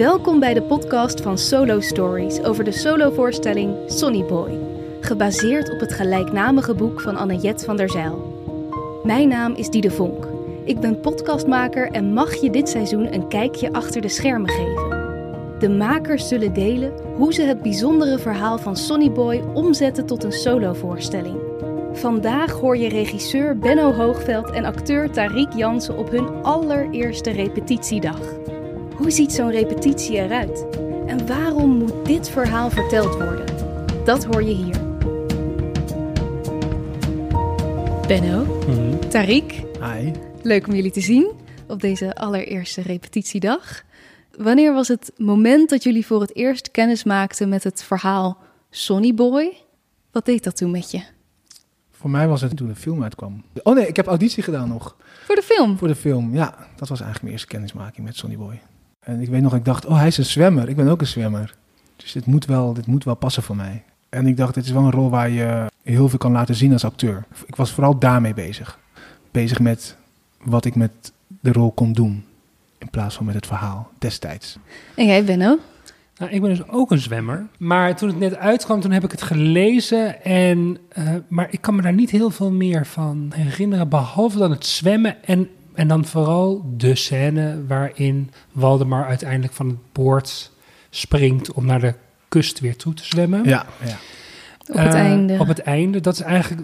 Welkom bij de podcast van Solo Stories over de solovoorstelling Sonny Boy, gebaseerd op het gelijknamige boek van Anne-Jet van der Zijl. Mijn naam is Diede Vonk. Ik ben podcastmaker en mag je dit seizoen een kijkje achter de schermen geven. De makers zullen delen hoe ze het bijzondere verhaal van Sonny Boy omzetten tot een solovoorstelling. Vandaag hoor je regisseur Benno Hoogveld en acteur Tariq Jansen op hun allereerste repetitiedag. Hoe ziet zo'n repetitie eruit? En waarom moet dit verhaal verteld worden? Dat hoor je hier. Benno, Mhm. Tariq, Hi. leuk om jullie te zien op deze allereerste repetitiedag. Wanneer was het moment dat jullie voor het eerst kennis maakten met het verhaal Sonny Boy? Wat deed dat toen met je? Voor mij was het toen de film uitkwam. Oh nee, ik heb auditie gedaan nog. Voor de film? Voor de film, ja. Dat was eigenlijk mijn eerste kennismaking met Sonny Boy. En ik weet nog, ik dacht, oh hij is een zwemmer. Ik ben ook een zwemmer. Dus dit moet wel, dit moet wel passen voor mij. En ik dacht, dit is wel een rol waar je heel veel kan laten zien als acteur. Ik was vooral daarmee bezig. Bezig met wat ik met de rol kon doen. In plaats van met het verhaal destijds. En jij, Benno? Nou, ik ben dus ook een zwemmer. Maar toen het net uitkwam, toen heb ik het gelezen. En, eh, maar ik kan me daar niet heel veel meer van herinneren. Behalve dan het zwemmen. En, en dan vooral de scène waarin Waldemar uiteindelijk van het boord springt om naar de kust weer toe te zwemmen. Ja, ja. Op het Eh, einde. Op het einde. Dat is eigenlijk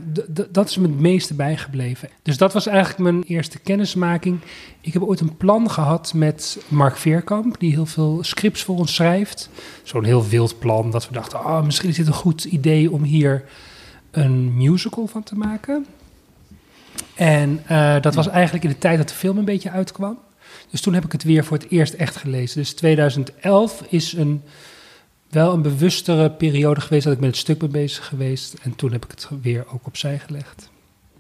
dat is me het meeste bijgebleven. Dus dat was eigenlijk mijn eerste kennismaking. Ik heb ooit een plan gehad met Mark Veerkamp, die heel veel scripts voor ons schrijft. Zo'n heel wild plan dat we dachten, ah, misschien is dit een goed idee om hier een musical van te maken. En eh, dat was eigenlijk in de tijd dat de film een beetje uitkwam. Dus toen heb ik het weer voor het eerst echt gelezen. Dus 2011 is een wel een bewustere periode geweest dat ik met het stuk ben bezig geweest. En toen heb ik het weer ook opzij gelegd.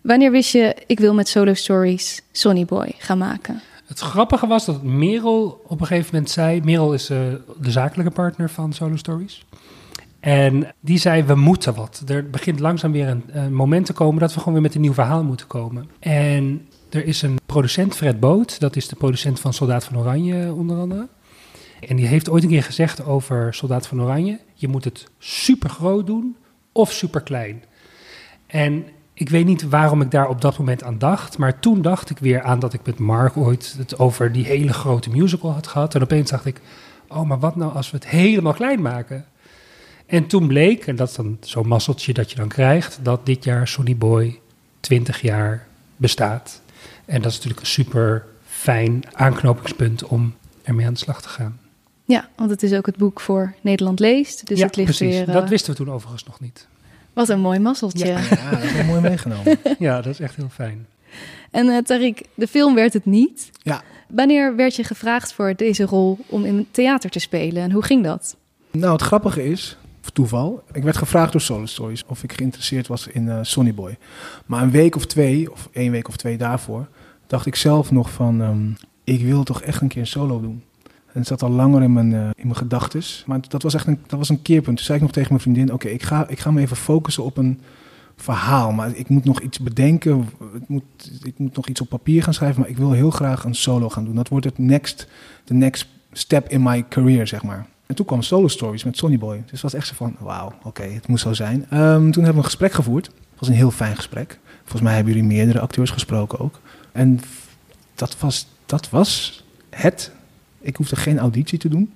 Wanneer wist je, ik wil met Solo Stories Sonny Boy gaan maken? Het grappige was dat Merel op een gegeven moment zei... Merel is eh, de zakelijke partner van Solo Stories. En die zei, we moeten wat. Er begint langzaam weer een, moment te komen... dat we gewoon weer met een nieuw verhaal moeten komen. En er is een producent, Fred Boot. Dat is de producent van Soldaat van Oranje onder andere. En die heeft ooit een keer gezegd over Soldaat van Oranje... je moet het super groot doen of super klein. En ik weet niet waarom ik daar op dat moment aan dacht. Maar toen dacht ik weer aan dat ik met Mark ooit het over die hele grote musical had gehad. En opeens dacht ik, oh, maar wat nou als we het helemaal klein maken? En toen bleek, en dat is dan zo'n mazzeltje dat je dan krijgt, dat dit jaar Sonny Boy 20 jaar bestaat. En dat is natuurlijk een super fijn aanknopingspunt om ermee aan de slag te gaan. Ja, want het is ook het boek voor Nederland leest. Dus ja, het ligt precies. weer... eh, Dat wisten we toen overigens nog niet. Wat een mooi mazzeltje. Ja, dat is mooi meegenomen. Ja, dat is echt heel fijn. En eh Tariq, de film werd het niet. Ja. Wanneer werd je gevraagd voor deze rol om in het theater te spelen en hoe ging dat? Nou, het grappige is, toeval, ik werd gevraagd door Solo Stories of ik geïnteresseerd was in eh Sonny Boy. Maar een week of twee, of één week of twee daarvoor, dacht ik zelf nog van, ehm, ik wil toch echt een keer een solo doen. En het zat al langer in mijn, eh, in mijn gedachtes. Maar dat was echt een, dat was een keerpunt. Toen zei ik nog tegen mijn vriendin, oké, ik, ga, ik ga me even focussen op een verhaal. Maar ik moet nog iets bedenken. Ik moet, ik moet nog iets op papier gaan schrijven. Maar ik wil heel graag een solo gaan doen. Dat wordt het next, the next step in my career, zeg maar. En toen kwam Solo Stories met Sonny Boy. Dus het was echt zo van, wauw, oké, het moest zo zijn. Ehm, toen hebben we een gesprek gevoerd. Het was een heel fijn gesprek. Volgens mij hebben jullie meerdere acteurs gesproken ook. En dat was, dat was het. Ik hoefde geen auditie te doen.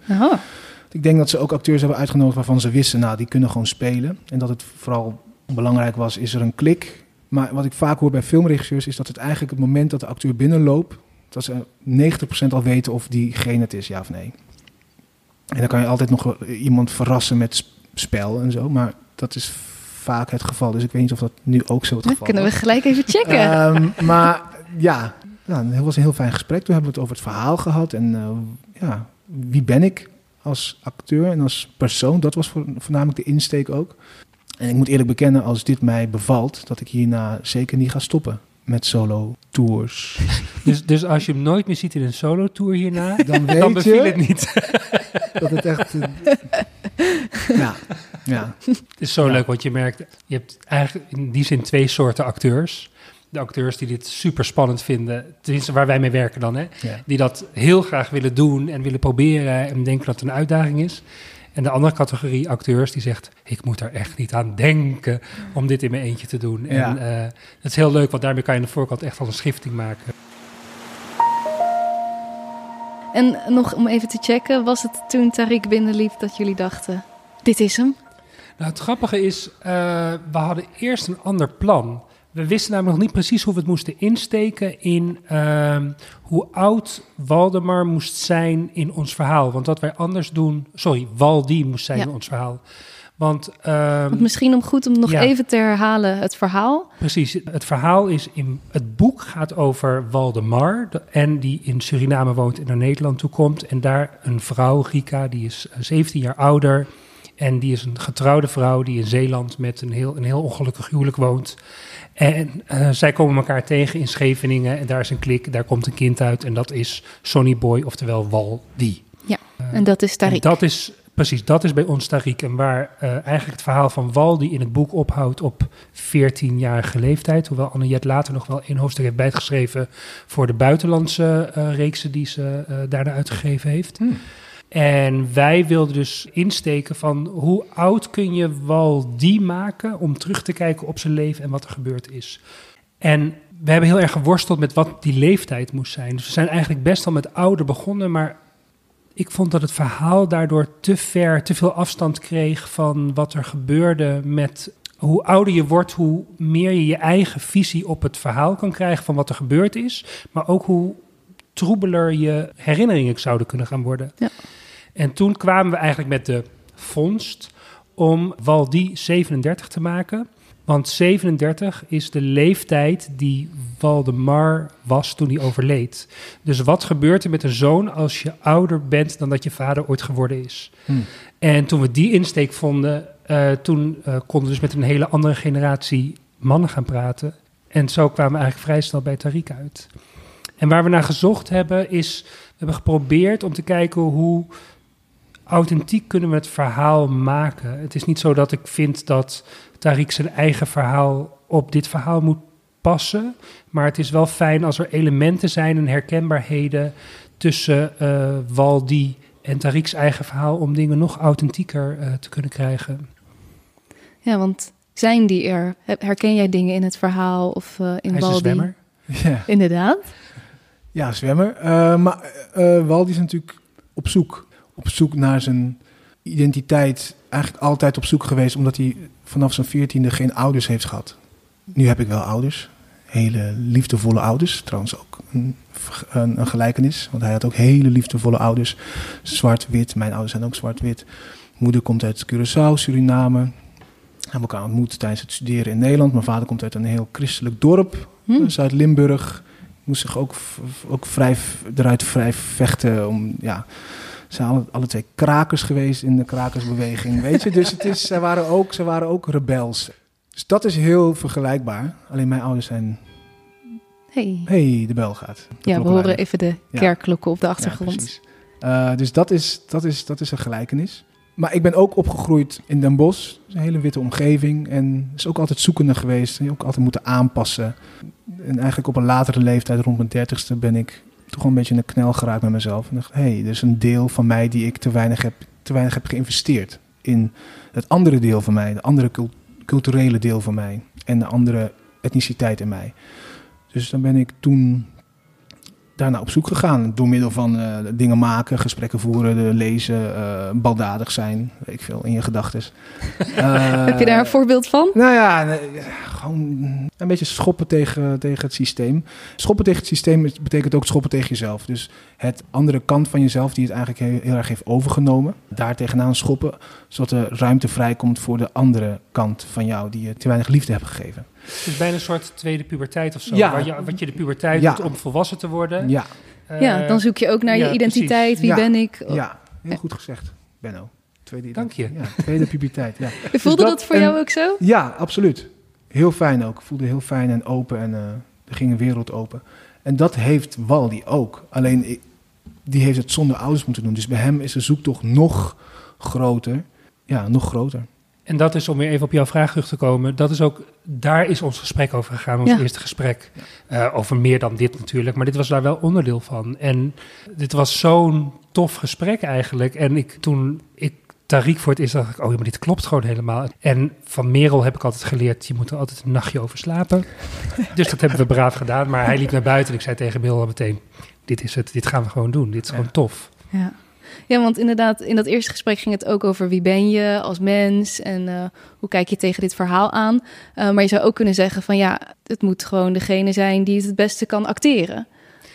Ik denk dat ze ook acteurs hebben uitgenodigd waarvan ze wisten, nou, die kunnen gewoon spelen. En dat het vooral belangrijk was, is er een klik. Maar wat ik vaak hoor bij filmregisseurs, is dat het eigenlijk het moment dat de acteur binnenloopt, dat ze 90% al weten of diegene het is, ja of nee. En dan kan je altijd nog iemand verrassen met sp- spel en zo, maar dat is vaak het geval. Dus ik weet niet of dat nu ook zo het geval kunnen we gelijk even checken. Ehm, maar ja, nou, het was een heel fijn gesprek. Toen hebben we het over het verhaal gehad. En eh, ja, wie ben ik als acteur en als persoon? Dat was voor, voornamelijk de insteek ook. En ik moet eerlijk bekennen, als dit mij bevalt, dat ik hierna zeker niet ga stoppen met solo tours. Dus, dus als je hem nooit meer ziet in een solo-tour hierna, Dan weet dan beviel je het niet. dat het echt... eh, ja, ja. Het is zo Ja. leuk, want je merkt, je hebt eigenlijk in die zin twee soorten acteurs. de acteurs die dit super spannend vinden, tenminste waar wij mee werken dan, hè, Ja. die dat heel graag willen doen en willen proberen en denken dat het een uitdaging is. En de andere categorie acteurs die zegt, ik moet er echt niet aan denken om dit in mijn eentje te doen. Ja. En eh, dat is heel leuk, want daarmee kan je aan de voorkant echt als een schifting maken. En nog om even te checken, was het toen Tariq binnenliep dat jullie dachten, dit is hem? Nou, het grappige is, eh, we hadden eerst een ander plan. We wisten namelijk nog niet precies hoe we het moesten insteken in ehm, hoe oud Waldemar moest zijn in ons verhaal. Want wat wij anders doen, sorry, Waldi moest zijn Ja. in ons verhaal. Want, ehm, Want misschien om goed om nog ja. even te herhalen het verhaal. precies, het verhaal is in het boek gaat over Waldemar de- en die in Suriname woont en naar Nederland toe komt. En daar een vrouw, Rika, die is eh, 17 jaar ouder. En die is een getrouwde vrouw die in Zeeland met een heel, een heel ongelukkig huwelijk woont. En eh, zij komen elkaar tegen in Scheveningen en daar is een klik, daar komt een kind uit en dat is Sonny Boy, oftewel Waldi. Ja, Eh, En dat is Tariq. en dat is, precies, dat is bij ons Tariq. En waar eh, eigenlijk het verhaal van Waldi in het boek ophoudt op 14-jarige leeftijd. Hoewel Anne-Jet later nog wel een hoofdstuk heeft bijgeschreven voor de buitenlandse eh, reeksen die ze eh, daarna uitgegeven heeft. Hmm. En wij wilden dus insteken van hoe oud kun je Waldi maken om terug te kijken op zijn leven en wat er gebeurd is. En we hebben heel erg geworsteld met wat die leeftijd moest zijn. Dus we zijn eigenlijk best al met ouder begonnen, maar ik vond dat het verhaal daardoor te ver, te veel afstand kreeg van wat er gebeurde met hoe ouder je wordt, hoe meer je je eigen visie op het verhaal kan krijgen van wat er gebeurd is, maar ook hoe troebeler je herinneringen zouden kunnen gaan worden. Ja. En toen kwamen we eigenlijk met de vondst om Waldi 37 te maken. Want 37 is de leeftijd die Waldemar was toen hij overleed. Dus wat gebeurt er met een zoon als je ouder bent dan dat je vader ooit geworden is? Hmm. En toen we die insteek vonden, eh, toen eh, konden we dus met een hele andere generatie mannen gaan praten. En zo kwamen we eigenlijk vrij snel bij Tariq uit. En waar we naar gezocht hebben, is we hebben geprobeerd om te kijken hoe authentiek kunnen we het verhaal maken. Het is niet zo dat ik vind dat Tariq zijn eigen verhaal op dit verhaal moet passen. Maar het is wel fijn als er elementen zijn en herkenbaarheden tussen eh Waldi en Tariq's eigen verhaal om dingen nog authentieker eh, te kunnen krijgen. Ja, want zijn die er? Her- Herken jij dingen in het verhaal of eh, in Hij is een Waldi? zwemmer. Ja, Inderdaad. ja zwemmer. Eh, maar eh Waldi is natuurlijk op zoek. Op zoek naar zijn identiteit. Eigenlijk altijd op zoek geweest, omdat hij vanaf zijn veertiende geen ouders heeft gehad. Nu heb ik wel ouders. Hele liefdevolle ouders. Trouwens ook een, een, een gelijkenis. Want hij had ook hele liefdevolle ouders. Zwart-wit. Mijn ouders zijn ook zwart-wit. Moeder komt uit Curaçao, Suriname. Hebben elkaar ontmoet tijdens het studeren in Nederland. Mijn vader komt uit een heel christelijk dorp. Hm. Zuid-Limburg. Moest zich ook, ook vrij, eruit vrij vechten. Om, ja, zijn alle, alle twee krakers geweest in de krakersbeweging. Weet je, dus het is, zij, waren ook, zij waren ook rebels. Dus dat is heel vergelijkbaar. Alleen mijn ouders zijn. Hey. hey, de bel gaat. De Ja, we horen even de Ja. kerkklokken op de Ja, achtergrond. precies. Eh, dus dat is, dat, is, dat is een gelijkenis. Maar ik ben ook opgegroeid in Den Bosch. Is een hele witte omgeving. En is ook altijd zoekende geweest. En ook altijd moeten aanpassen. En eigenlijk op een latere leeftijd, rond mijn dertigste, ben ik toch een beetje in de knel geraakt met mezelf. En dacht, hé, hey, er is een deel van mij die ik te weinig heb, te weinig heb geïnvesteerd. In het andere deel van mij, de andere cul- culturele deel van mij. En de andere etniciteit in mij. Dus dan ben ik toen daarna op zoek gegaan. Door middel van eh, dingen maken, gesprekken voeren, lezen, eh, baldadig zijn, weet ik veel, in je gedachten. Heb je daar een voorbeeld van? Nou ja, gewoon een beetje schoppen tegen, tegen het systeem. Schoppen tegen het systeem betekent ook schoppen tegen jezelf. Dus het andere kant van jezelf die het eigenlijk heel, heel erg heeft overgenomen, daar tegenaan schoppen, zodat er ruimte vrijkomt voor de andere kant van jou die je te weinig liefde hebt gegeven. Het is bijna een soort tweede puberteit of zo. Ja. Waar je, wat je de puberteit Ja. doet om volwassen te worden. Ja, Eh, ja, dan zoek je ook naar ja, je identiteit. Wie Ja. ben ik? ja heel goed gezegd, Benno. Tweede Dank je. Ja, tweede puberteit, ja. Voelde dat dat, voor en- jou ook zo? Ja, absoluut. Heel fijn ook. Ik voelde heel fijn en open en eh, er ging een wereld open. En dat heeft Waldi ook. Alleen die heeft het zonder ouders moeten doen. Dus bij hem is de zoektocht nog groter. Ja, nog groter. En dat is, om weer even op jouw vraag terug te komen, dat is ook, daar is ons gesprek over gegaan, ons Ja. eerste gesprek. Eh, over meer dan dit natuurlijk, maar dit was daar wel onderdeel van. En dit was zo'n tof gesprek eigenlijk. En ik, toen ik Tariq voor het eerst dacht ik, oh ja, maar dit klopt gewoon helemaal. En van Merel heb ik altijd geleerd, je moet er altijd een nachtje over slapen. dus dat hebben we braaf gedaan, maar hij liep naar buiten en ik zei tegen Merel al meteen, dit is het, dit gaan we gewoon doen, dit is Ja. gewoon tof. Ja. Ja, want inderdaad, in dat eerste gesprek ging het ook over wie ben je als mens en eh, hoe kijk je tegen dit verhaal aan. Eh, maar je zou ook kunnen zeggen van ja, het moet gewoon degene zijn die het het beste kan acteren.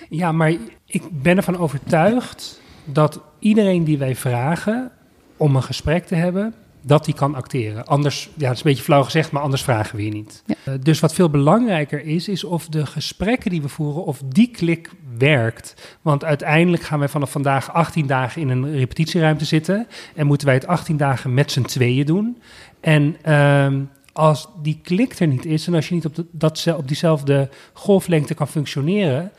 Ja, maar ik ben ervan overtuigd dat iedereen die wij vragen om een gesprek te hebben, dat die kan acteren. Anders, ja, dat is een beetje flauw gezegd, maar anders vragen we je niet. Ja. Eh, dus wat veel belangrijker is, is of de gesprekken die we voeren, of die klik werkt. Want uiteindelijk gaan wij vanaf vandaag 18 dagen in een repetitieruimte zitten en moeten wij het 18 dagen met z'n tweeën doen. En ehm, als die klik er niet is en als je niet op, de, dat, op diezelfde golflengte kan functioneren,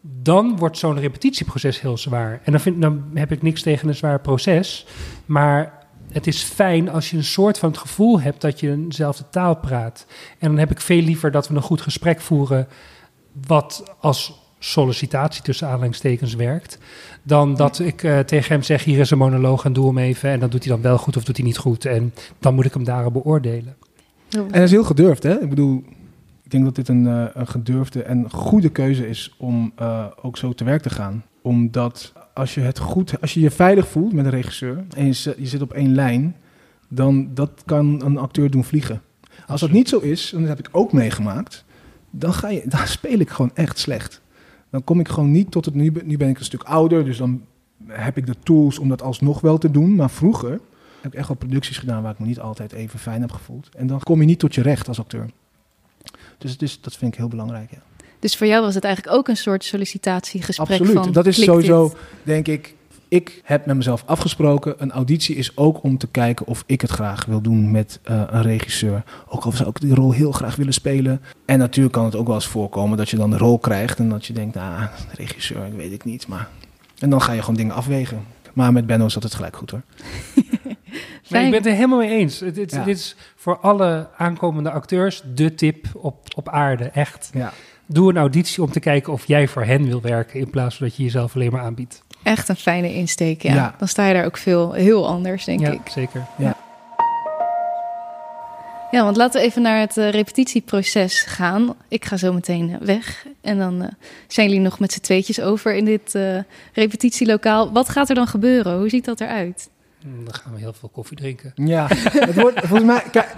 dan wordt zo'n repetitieproces heel zwaar. En dan, vind, dan heb ik niks tegen een zwaar proces. Maar het is fijn als je een soort van het gevoel hebt dat je eenzelfde taal praat. En dan heb ik veel liever dat we een goed gesprek voeren, wat als sollicitatie tussen aanhalingstekens werkt, dan dat ik eh, tegen hem zeg, hier is een monoloog en doe hem even. En dan doet hij dan wel goed of doet hij niet goed. En dan moet ik hem daarop beoordelen. En dat is heel gedurfd, hè? Ik bedoel, ik denk dat dit een, eh, een gedurfde en goede keuze is om eh, ook zo te werk te gaan. Omdat als je het goed, als je je veilig voelt met een regisseur en je, zit- je zit op één lijn, dan dat kan een acteur doen vliegen. Als dat niet zo is, en dat heb ik ook meegemaakt, dan, ga je, dan speel ik gewoon echt slecht. Dan kom ik gewoon niet tot het, nu, ben- nu ben ik een stuk ouder, dus dan heb ik de tools om dat alsnog wel te doen. Maar vroeger heb ik echt wel producties gedaan waar ik me niet altijd even fijn heb gevoeld. En dan kom je niet tot je recht als acteur. Dus het is, dat vind ik heel belangrijk. Ja. Dus voor jou was het eigenlijk ook een soort sollicitatiegesprek Absoluut. van... dat is sowieso, dit? denk ik. Ik heb met mezelf afgesproken. Een auditie is ook om te kijken of ik het graag wil doen met eh, een regisseur. Ook al zou ik die rol heel graag willen spelen. En natuurlijk kan het ook wel eens voorkomen dat je dan de rol krijgt. En dat je denkt, nou, regisseur, ik weet ik niet. Maar... En dan ga je gewoon dingen afwegen. Maar met Benno zat het gelijk goed hoor. Fijn. ik ben het er helemaal mee eens. Dit, dit, Ja. dit is voor alle aankomende acteurs de tip op, op aarde, echt. Ja. Doe een auditie om te kijken of jij voor hen wil werken... in plaats van dat je jezelf alleen maar aanbiedt. Echt een fijne insteek, ja. Ja. Dan sta je daar ook veel, heel anders, denk ja, ik. zeker. Ja, want laten we even naar het eh, repetitieproces gaan. Ik ga zo meteen eh, weg. En dan eh, zijn jullie nog met z'n tweetjes over in dit eh, repetitielokaal. Wat gaat er dan gebeuren? Hoe ziet dat eruit? Mm, Dan gaan we heel veel koffie drinken. Ja, het wordt volgens mij. Kijk,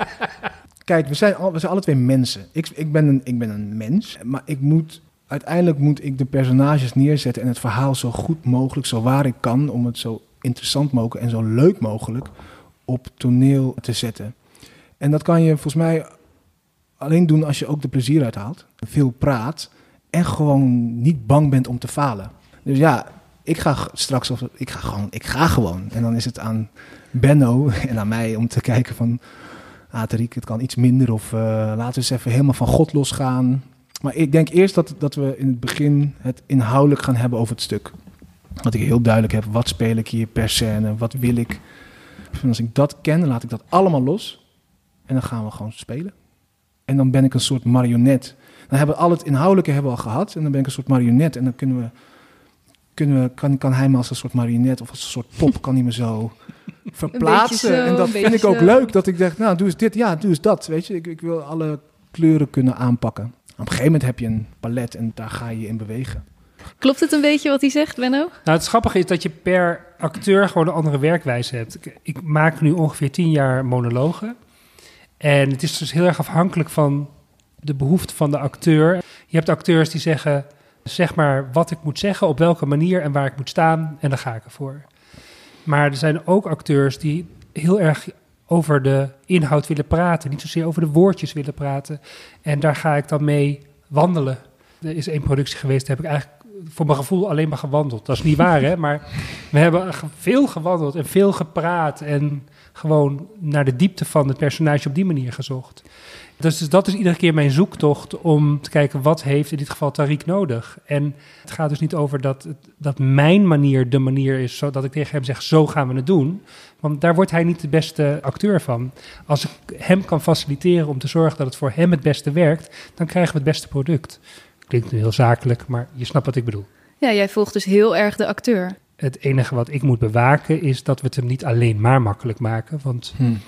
kijk we, zijn al, we zijn alle twee mensen. Ik, ik, ben een, ik ben een mens, maar ik moet. Uiteindelijk moet ik de personages neerzetten en het verhaal zo goed mogelijk, zo waar ik kan, om het zo interessant mogelijk en zo leuk mogelijk op toneel te zetten. En dat kan je volgens mij alleen doen als je ook de plezier uithaalt, veel praat en gewoon niet bang bent om te falen. Dus ja, ik ga straks of ik ga gewoon, ik ga gewoon. En dan is het aan Benno en aan mij om te kijken van, Tariq, het kan iets minder of eh, laten we eens even helemaal van God losgaan. Maar ik denk eerst dat, dat we in het begin het inhoudelijk gaan hebben over het stuk. Dat ik heel duidelijk heb, wat speel ik hier per scène, wat wil ik. Als ik dat ken, laat ik dat allemaal los. En dan gaan we gewoon spelen. En dan ben ik een soort marionet. Dan hebben we al het inhoudelijke hebben al gehad. En dan ben ik een soort marionet. En dan kunnen we, kunnen we, kan, kan hij me als een soort marionet of als een soort pop, kan hij me zo verplaatsen. zo, en dat vind ik ook zo. leuk. Dat ik denk, nou doe eens dit, ja doe eens dat. Weet je, ik, ik wil alle kleuren kunnen aanpakken. Op een gegeven moment heb je een palet en daar ga je in bewegen. Klopt het een beetje wat hij zegt, Benno? Nou, het grappige is dat je per acteur gewoon een andere werkwijze hebt. Ik, ik maak nu ongeveer tien jaar monologen. En het is dus heel erg afhankelijk van de behoefte van de acteur. Je hebt acteurs die zeggen, zeg maar wat ik moet zeggen, op welke manier en waar ik moet staan. En dan ga ik ervoor. Maar er zijn ook acteurs die heel erg over de inhoud willen praten. Niet zozeer over de woordjes willen praten. En daar ga ik dan mee wandelen. Er is één productie geweest, daar heb ik eigenlijk voor mijn gevoel alleen maar gewandeld. Dat is niet waar, hè? Maar we hebben veel gewandeld en veel gepraat. En gewoon naar de diepte van het personage op die manier gezocht. Dus, dus dat is iedere keer mijn zoektocht om te kijken wat heeft in dit geval Tariq nodig. En het gaat dus niet over dat, dat mijn manier de manier is, zodat ik tegen hem zeg, zo gaan we het doen. Want daar wordt hij niet de beste acteur van. Als ik hem kan faciliteren om te zorgen dat het voor hem het beste werkt, dan krijgen we het beste product. Klinkt nu heel zakelijk, maar je snapt wat ik bedoel. Ja, jij volgt dus heel erg de acteur. Het enige wat ik moet bewaken is dat we het hem niet alleen maar makkelijk maken. Want Hmm.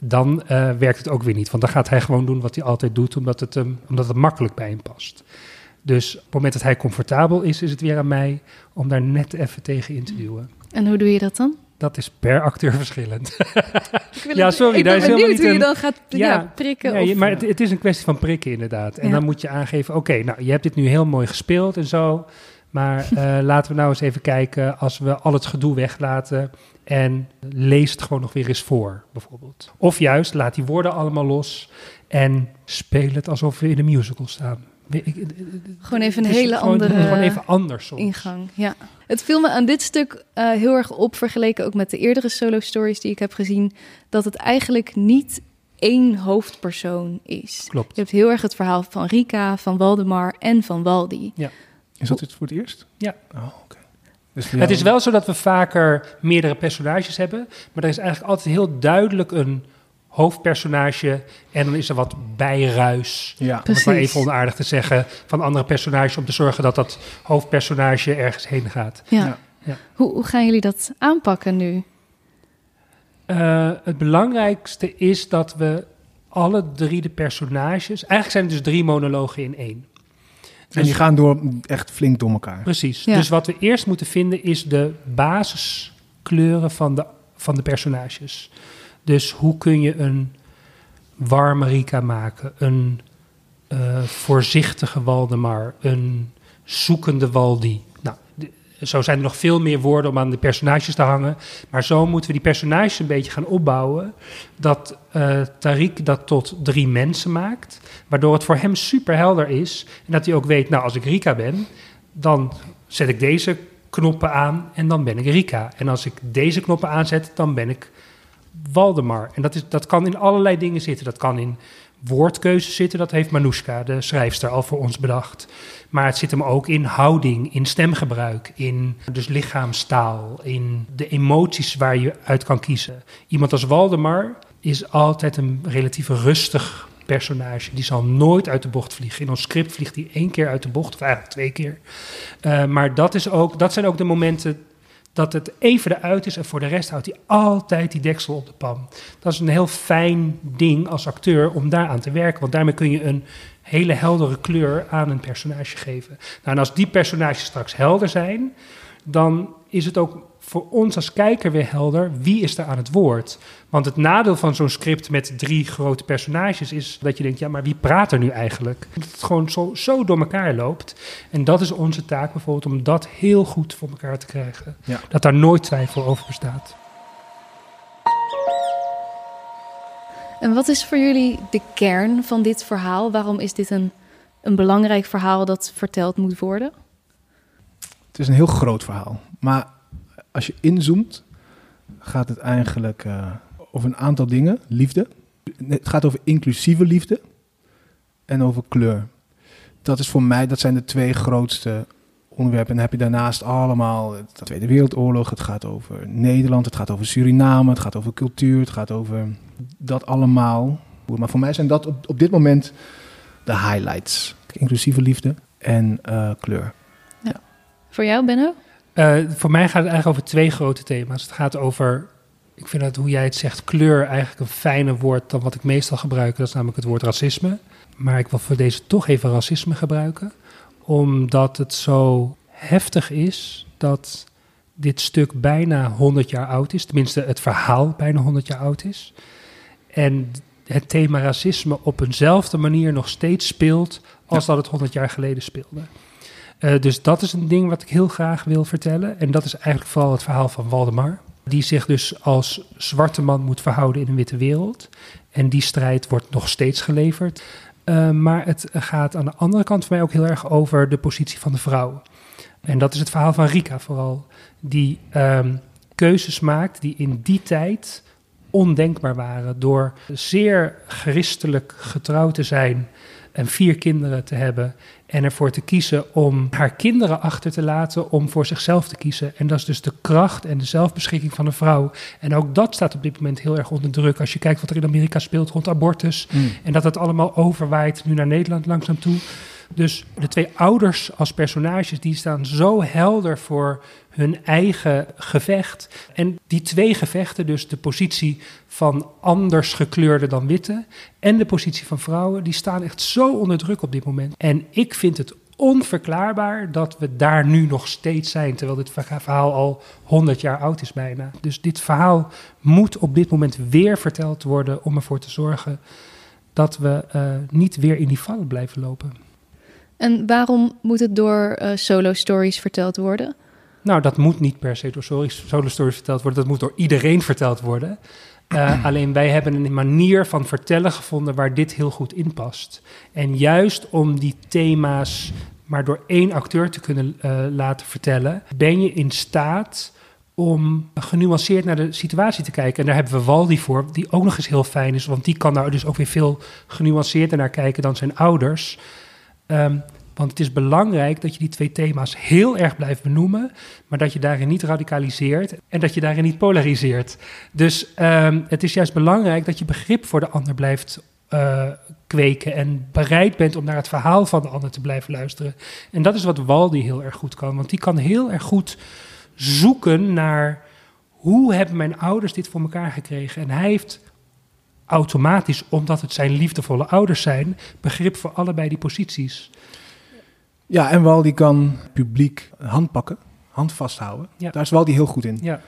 dan eh, werkt het ook weer niet. Want dan gaat hij gewoon doen wat hij altijd doet, omdat het, hem, omdat het makkelijk bij hem past. Dus op het moment dat hij comfortabel is, is het weer aan mij om daar net even tegen in te duwen. En hoe doe je dat dan? Dat is per acteur verschillend. Ik wil Ja, sorry, ik daar ben is helemaal benieuwd hoe je een- dan gaat ja, Ja, prikken. Ja, of, maar het, het is een kwestie van prikken inderdaad. En Ja. dan moet je aangeven, oké, nou, je hebt dit nu heel mooi gespeeld en zo. Maar eh, laten we nou eens even kijken als we al het gedoe weglaten en lees het gewoon nog weer eens voor, bijvoorbeeld. Of juist, laat die woorden allemaal los en speel het alsof we in een musical staan. Gewoon even een hele gewoon- andere Gewoon even anders soms. ingang. Ja. Het viel me aan dit stuk eh, heel erg op, vergeleken ook met de eerdere solo stories die ik heb gezien, dat het eigenlijk niet één hoofdpersoon is. Klopt. Je hebt heel erg het verhaal van Rika, van Waldemar en van Waldi. Is dat dit voor het eerst? Ja. Oh, oké. Dus Het is wel zo dat we vaker meerdere personages hebben, maar er is eigenlijk altijd heel duidelijk een hoofdpersonage en dan is er wat bijruis. Ja. Om het maar even onaardig te zeggen, van andere personages om te zorgen dat dat hoofdpersonage ergens heen gaat. Ja. Ja. Ja. Hoe, hoe gaan jullie dat aanpakken nu? Eh, het belangrijkste is dat we alle drie de personages, eigenlijk zijn het dus drie monologen in één. En die gaan door echt flink door elkaar. Precies. Ja. Dus wat we eerst moeten vinden is de basiskleuren van de, van de personages. Dus hoe kun je een warme Rika maken, een eh, voorzichtige Waldemar, een zoekende Waldi. Zo zijn er nog veel meer woorden om aan de personages te hangen. Maar zo moeten we die personages een beetje gaan opbouwen. Dat eh Tariq dat tot drie mensen maakt. Waardoor het voor hem super helder is. En dat hij ook weet, nou als ik Rika ben, dan zet ik deze knoppen aan en dan ben ik Rika. En als ik deze knoppen aanzet, dan ben ik Waldemar. En dat, is, dat kan in allerlei dingen zitten. Dat kan in woordkeuze zitten. Dat heeft Manoushka, de schrijfster, al voor ons bedacht. Maar het zit hem ook in houding, in stemgebruik, in dus lichaamstaal, in de emoties waar je uit kan kiezen. Iemand als Waldemar is altijd een relatief rustig personage. Die zal nooit uit de bocht vliegen. In ons script vliegt hij één keer uit de bocht, of eigenlijk twee keer. Eh, maar dat, is ook, dat zijn ook de momenten dat het even eruit is en voor de rest houdt hij altijd die deksel op de pan. Dat is een heel fijn ding als acteur om daaraan te werken, want daarmee kun je een hele heldere kleur aan een personage geven. Nou, en als die personages straks helder zijn, dan is het ook voor ons als kijker weer helder wie is er aan het woord. Want het nadeel van zo'n script met drie grote personages is dat je denkt, ja, maar wie praat er nu eigenlijk? Dat het gewoon zo, zo door elkaar loopt. En dat is onze taak bijvoorbeeld om dat heel goed voor elkaar te krijgen. Ja. Dat daar nooit twijfel over bestaat. En wat is voor jullie de kern van dit verhaal? Waarom is dit een, een belangrijk verhaal dat verteld moet worden? Het is een heel groot verhaal. Maar als je inzoomt, gaat het eigenlijk eh, over een aantal dingen. Liefde. Het gaat over inclusieve liefde. En over kleur. Dat is voor mij, dat zijn de twee grootste onderwerpen. En dan heb je daarnaast allemaal de Tweede Wereldoorlog. Het gaat over Nederland. Het gaat over Suriname. Het gaat over cultuur. Het gaat over dat allemaal. Maar voor mij zijn dat op, dit moment de highlights. Inclusieve liefde en eh, kleur. Voor jou, Benno? Eh, voor mij gaat het eigenlijk over twee grote thema's. Het gaat over, ik vind dat hoe jij het zegt, kleur eigenlijk een fijner woord dan wat ik meestal gebruik. Dat is namelijk het woord racisme. Maar ik wil voor deze toch even racisme gebruiken. Omdat het zo heftig is dat dit stuk bijna 100 jaar oud is. Tenminste, het verhaal bijna 100 jaar oud is. En het thema racisme op eenzelfde manier nog steeds speelt als dat het 100 jaar geleden speelde. Eh, dus dat is een ding wat ik heel graag wil vertellen. En dat is eigenlijk vooral het verhaal van Waldemar. Die zich dus als zwarte man moet verhouden in een witte wereld. En die strijd wordt nog steeds geleverd. Eh, maar het gaat aan de andere kant voor mij ook heel erg over de positie van de vrouw. En dat is het verhaal van Rika vooral. Die ehm, keuzes maakt die in die tijd ondenkbaar waren. Door zeer christelijk getrouwd te zijn en vier kinderen te hebben. En ervoor te kiezen om haar kinderen achter te laten om voor zichzelf te kiezen. En dat is dus de kracht en de zelfbeschikking van een vrouw. En ook dat staat op dit moment heel erg onder druk. Als je kijkt wat er in Amerika speelt rond abortus. Mm. En dat het allemaal overwaait nu naar Nederland langzaam toe. Dus de twee ouders als personages, die staan zo helder voor hun eigen gevecht. En die twee gevechten, dus de positie van anders gekleurde dan witte en de positie van vrouwen, die staan echt zo onder druk op dit moment. En ik vind het onverklaarbaar dat we daar nu nog steeds zijn, terwijl dit verhaal al 100 jaar oud is bijna. Dus dit verhaal moet op dit moment weer verteld worden om ervoor te zorgen dat we uh, niet weer in die vallen blijven lopen. En waarom moet het door uh, solo stories verteld worden? Nou, dat moet niet per se door solo stories verteld worden. Dat moet door iedereen verteld worden. Uh, alleen wij hebben een manier van vertellen gevonden waar dit heel goed in past. En juist om die thema's maar door één acteur te kunnen uh, laten vertellen, ben je in staat om genuanceerd naar de situatie te kijken. En daar hebben we Waldi voor, die ook nog eens heel fijn is, want die kan daar dus ook weer veel genuanceerder naar kijken dan zijn ouders. Um, want het is belangrijk dat je die twee thema's heel erg blijft benoemen, maar dat je daarin niet radicaliseert en dat je daarin niet polariseert. Dus um, het is juist belangrijk dat je begrip voor de ander blijft uh, kweken en bereid bent om naar het verhaal van de ander te blijven luisteren. En dat is wat Waldi heel erg goed kan, want die kan heel erg goed zoeken naar hoe hebben mijn ouders dit voor elkaar gekregen. En hij heeft automatisch, omdat het zijn liefdevolle ouders zijn, begrip voor allebei die posities. Ja, en Waldi kan publiek hand pakken, hand vasthouden. Ja. Daar is Waldi heel goed in. Ja,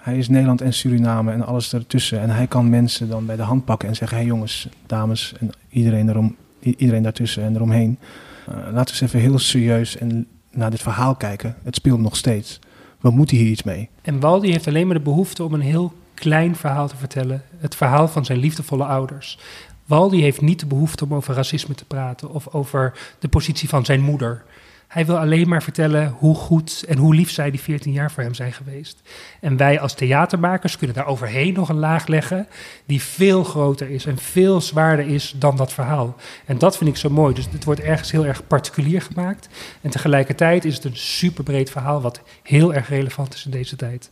Hij is Nederland en Suriname en alles ertussen. En hij kan mensen dan bij de hand pakken en zeggen... hé hey jongens, dames en iedereen, erom, iedereen daartussen en eromheen... eh, laten we eens even heel serieus en naar dit verhaal kijken. Het speelt nog steeds. We moeten hier iets mee. En Waldi heeft alleen maar de behoefte om een heel klein verhaal te vertellen. Het verhaal van zijn liefdevolle ouders. Waldi heeft niet de behoefte om over racisme te praten of over de positie van zijn moeder. Hij wil alleen maar vertellen hoe goed en hoe lief zij die 14 jaar voor hem zijn geweest. En wij als theatermakers kunnen daar overheen nog een laag leggen die veel groter is en veel zwaarder is dan dat verhaal. En dat vind ik zo mooi. Dus het wordt ergens heel erg particulier gemaakt. En tegelijkertijd is het een superbreed verhaal wat heel erg relevant is in deze tijd.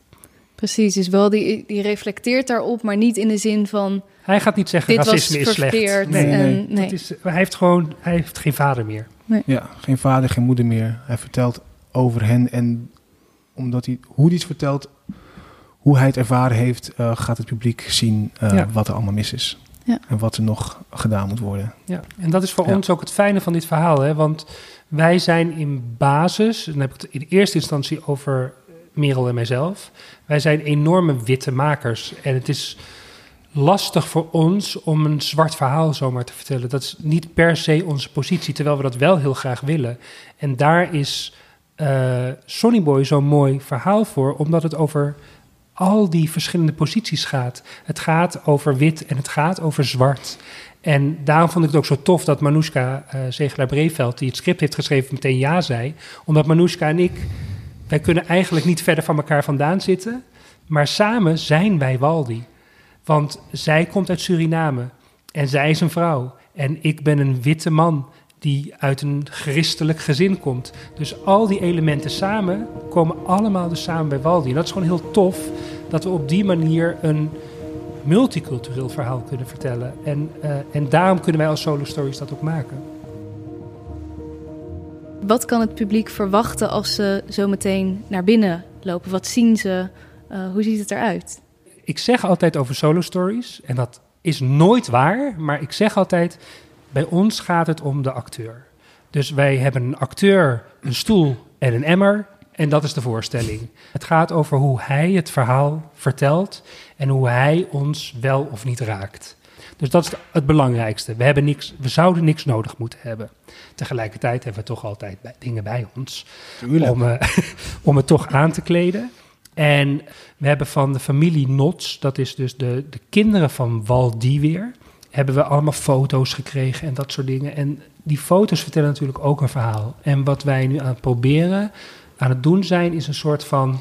Precies, dus wel die, die reflecteert daarop, maar niet in de zin van Hij gaat niet zeggen dit was racisme is slecht. verkeerd. Nee, nee, en, nee. Dat is, hij heeft gewoon hij heeft geen vader meer. Ja, geen vader, geen moeder meer. Hij vertelt over hen en omdat hij, hoe hij het vertelt, hoe hij het ervaren heeft, eh, gaat het publiek zien eh, Ja. wat er allemaal mis is. Ja. En wat er nog gedaan moet worden. Ja, en dat is voor Ja. ons ook het fijne van dit verhaal. Hè? Want wij zijn in basis, en dan heb ik het in eerste instantie over Merel en mijzelf. Wij zijn enorme witte makers. En het is lastig voor ons om een zwart verhaal zomaar te vertellen. Dat is niet per se onze positie, terwijl we dat wel heel graag willen. En daar is eh Sonny Boy zo'n mooi verhaal voor, omdat het over al die verschillende posities gaat. Het gaat over wit en het gaat over zwart. En daarom vond ik het ook zo tof dat Manoushka uh, Zegelaar-Breveld, die het script heeft geschreven, meteen ja zei. Omdat Manoushka en ik, wij kunnen eigenlijk niet verder van elkaar vandaan zitten. Maar samen zijn wij Waldi. Want zij komt uit Suriname en zij is een vrouw. En ik ben een witte man die uit een christelijk gezin komt. Dus al die elementen samen komen allemaal dus samen bij Waldi. En dat is gewoon heel tof dat we op die manier een multicultureel verhaal kunnen vertellen. En, uh, en daarom kunnen wij als Solo Stories dat ook maken. Wat kan het publiek verwachten als ze zo meteen naar binnen lopen? Wat zien ze? Uh, hoe ziet het eruit? Ik zeg altijd over Solo Stories, en dat is nooit waar, maar ik zeg altijd: bij ons gaat het om de acteur. Dus wij hebben een acteur, een stoel en een emmer. En dat is de voorstelling. Het gaat over hoe hij het verhaal vertelt en hoe hij ons wel of niet raakt. Dus dat is het belangrijkste. We, hebben niks, we zouden niks nodig moeten hebben. Tegelijkertijd hebben we toch altijd bij, dingen bij ons om, uh, om het toch aan te kleden. En we hebben van de familie Nots, dat is dus de, de kinderen van Waldi weer, hebben we allemaal foto's gekregen en dat soort dingen. En die foto's vertellen natuurlijk ook een verhaal. En wat wij nu aan het proberen aan het doen zijn, is een soort van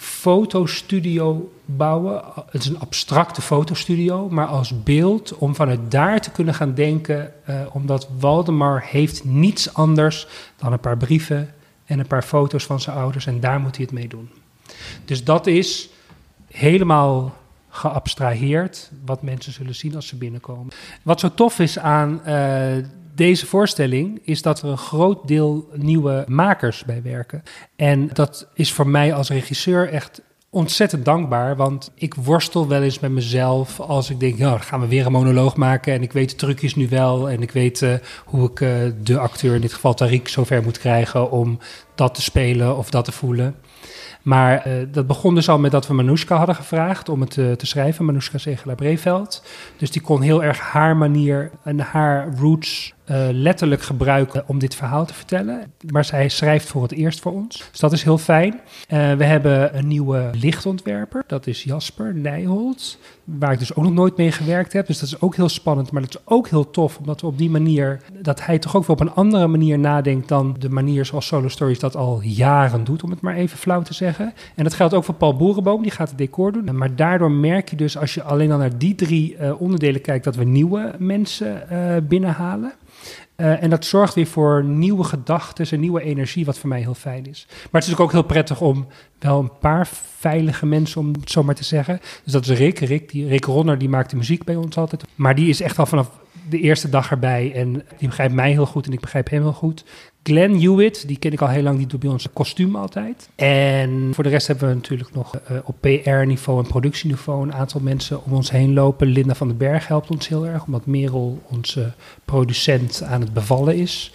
fotostudio bouwen. Het is een abstracte fotostudio, maar als beeld om vanuit daar te kunnen gaan denken. Uh, omdat Waldemar heeft niets anders dan een paar brieven en een paar foto's van zijn ouders en daar moet hij het mee doen. Dus dat is helemaal geabstraheerd wat mensen zullen zien als ze binnenkomen. Wat zo tof is aan uh, deze voorstelling is dat er een groot deel nieuwe makers bij werken. En dat is voor mij als regisseur echt ontzettend dankbaar. Want ik worstel wel eens met mezelf als ik denk, ja, dan gaan we weer een monoloog maken. En ik weet de trucjes nu wel. En ik weet uh, hoe ik uh, de acteur, in dit geval Tariq, zover moet krijgen om dat te spelen of dat te voelen. Maar uh, dat begon dus al met dat we Manoushka hadden gevraagd om het te schrijven, Manoushka Zegelaar-Breveld. Dus die kon heel erg haar manier en haar roots uh, letterlijk gebruiken om dit verhaal te vertellen. Maar zij schrijft voor het eerst voor ons. Dus dat is heel fijn. we hebben een nieuwe lichtontwerper, dat is Jasper Nijholt, waar ik dus ook nog nooit mee gewerkt heb. Dus dat is ook heel spannend, maar dat is ook heel tof, omdat we op die manier, dat hij toch ook wel op een andere manier nadenkt dan de manier zoals Solo Stories dat al jaren doet, om het maar even flauw te zeggen. En dat geldt ook voor Paul Boerenboom, die gaat het decor doen. Maar daardoor merk je dus, als je alleen al naar die drie uh, onderdelen kijkt, dat we nieuwe mensen binnenhalen. Uh, en dat zorgt weer voor nieuwe gedachten en nieuwe energie, wat voor mij heel fijn is. Maar het is natuurlijk ook heel prettig om wel een paar veilige mensen, om het zo maar te zeggen. Dus dat is Rick. Rick, die, Rick Ronner, die maakt de muziek bij ons altijd. Maar die is echt al vanaf de eerste dag erbij. En die begrijpt mij heel goed en ik begrijp hem heel goed. Glenn Hewitt, die ken ik al heel lang, die doet bij ons kostuum altijd. En voor de rest hebben we natuurlijk nog uh, op PR-niveau en productieniveau een aantal mensen om ons heen lopen. Linda van den Berg helpt ons heel erg, omdat Merel, onze producent, aan het bevallen is.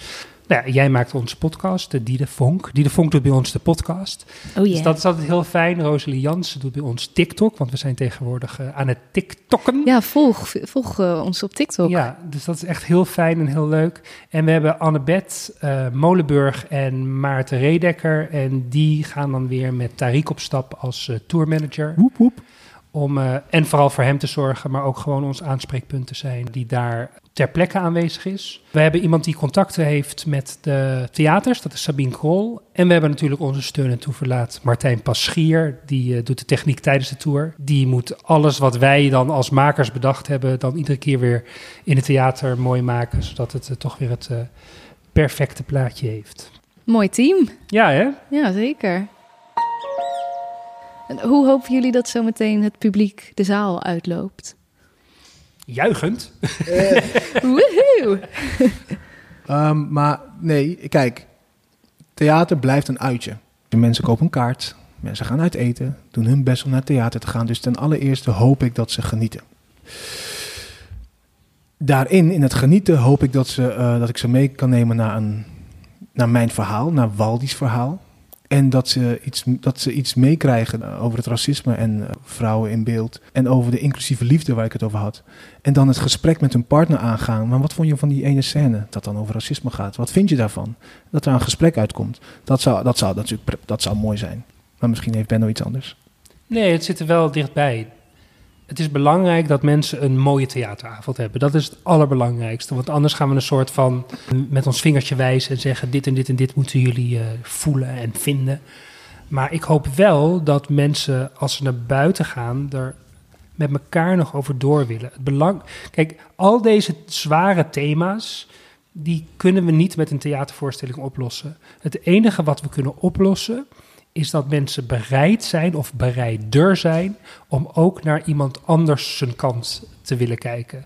Nou ja, jij maakt onze podcast, de Die de Vonk. Die de Vonk doet bij ons de podcast. Oh yeah. Dus dat is altijd heel fijn. Rosalie Jansen doet bij ons TikTok, want we zijn tegenwoordig uh, aan het TikTokken. Ja, volg, volg uh, ons op TikTok. Ja, dus dat is echt heel fijn en heel leuk. En we hebben Annabeth uh, Molenburg en Maarten Redekker. En die gaan dan weer met Tariq op stap als tourmanager. Woep, woep. Om, uh, en vooral voor hem te zorgen, maar ook gewoon ons aanspreekpunt te zijn die daar ter plekke aanwezig is. We hebben iemand die contacten heeft met de theaters, dat is Sabine Krol. En we hebben natuurlijk onze steun en toeverlaat Martijn Paschier, die uh, doet de techniek tijdens de tour. Die moet alles wat wij dan als makers bedacht hebben, dan iedere keer weer in het theater mooi maken, zodat het uh, toch weer het perfecte plaatje heeft. Mooi team. Ja, hè? Ja, zeker. En hoe hopen jullie dat zometeen het publiek de zaal uitloopt? Juichend. Uh. Woehoe! um, maar nee, kijk, theater blijft een uitje. De mensen kopen een kaart, mensen gaan uit eten, doen hun best om naar het theater te gaan. Dus ten allereerste hoop ik dat ze genieten. Daarin, in het genieten, hoop ik dat, ze, uh, dat ik ze mee kan nemen naar, een, naar mijn verhaal, naar Waldi's verhaal. En dat ze iets, dat ze iets meekrijgen over het racisme en uh, vrouwen in beeld. En over de inclusieve liefde waar ik het over had. En dan het gesprek met hun partner aangaan. Maar wat vond je van die ene scène dat dan over racisme gaat? Wat vind je daarvan? Dat er een gesprek uitkomt. Dat zou, dat zou, dat zou, dat zou mooi zijn. Maar misschien heeft Benno iets anders. Nee, het zit er wel dichtbij. Het is belangrijk dat mensen een mooie theateravond hebben. Dat is het allerbelangrijkste. Want anders gaan we een soort van met ons vingertje wijzen en zeggen: dit en dit en dit moeten jullie uh, voelen en vinden. Maar ik hoop wel dat mensen, als ze naar buiten gaan, er met elkaar nog over door willen. Het belang... Kijk, al deze zware thema's, die kunnen we niet met een theatervoorstelling oplossen. Het enige wat we kunnen oplossen is dat mensen bereid zijn of bereider zijn om ook naar iemand anders zijn kant te willen kijken.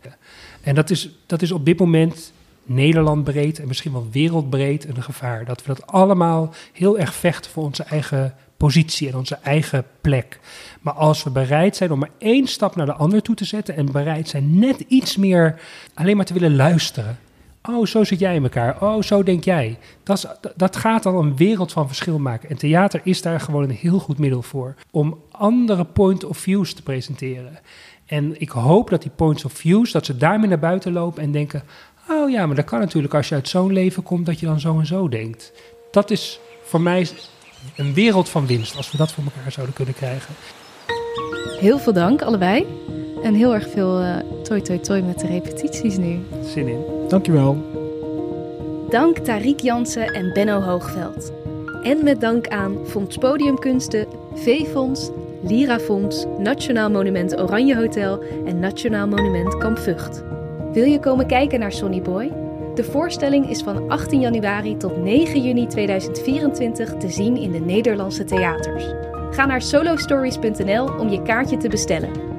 En dat is, dat is op dit moment Nederland breed en misschien wel wereldbreed een gevaar. Dat we dat allemaal heel erg vechten voor onze eigen positie en onze eigen plek. Maar als we bereid zijn om maar één stap naar de ander toe te zetten en bereid zijn net iets meer alleen maar te willen luisteren Oh, zo zit jij in elkaar. Oh, zo denk jij. Dat, is, dat gaat al een wereld van verschil maken. En theater is daar gewoon een heel goed middel voor. Om andere point of views te presenteren. En ik hoop dat die points of views, dat ze daarmee naar buiten lopen en denken... Oh ja, maar dat kan natuurlijk als je uit zo'n leven komt, dat je dan zo en zo denkt. Dat is voor mij een wereld van winst, als we dat voor elkaar zouden kunnen krijgen. Heel veel dank, allebei. En heel erg veel uh, toi toi toi met de repetities nu. Zin in. Dankjewel. Dank Tariq Jansen en Benno Hoogveld. En met dank aan Fonds Podiumkunsten, Veefonds, Lirafonds, Nationaal Monument Oranje Hotel en Nationaal Monument Kamp Vught. Wil je komen kijken naar Sonny Boy? De voorstelling is van 18 januari tot 9 juni 2024 te zien in de Nederlandse theaters. Ga naar solostories.nl om je kaartje te bestellen.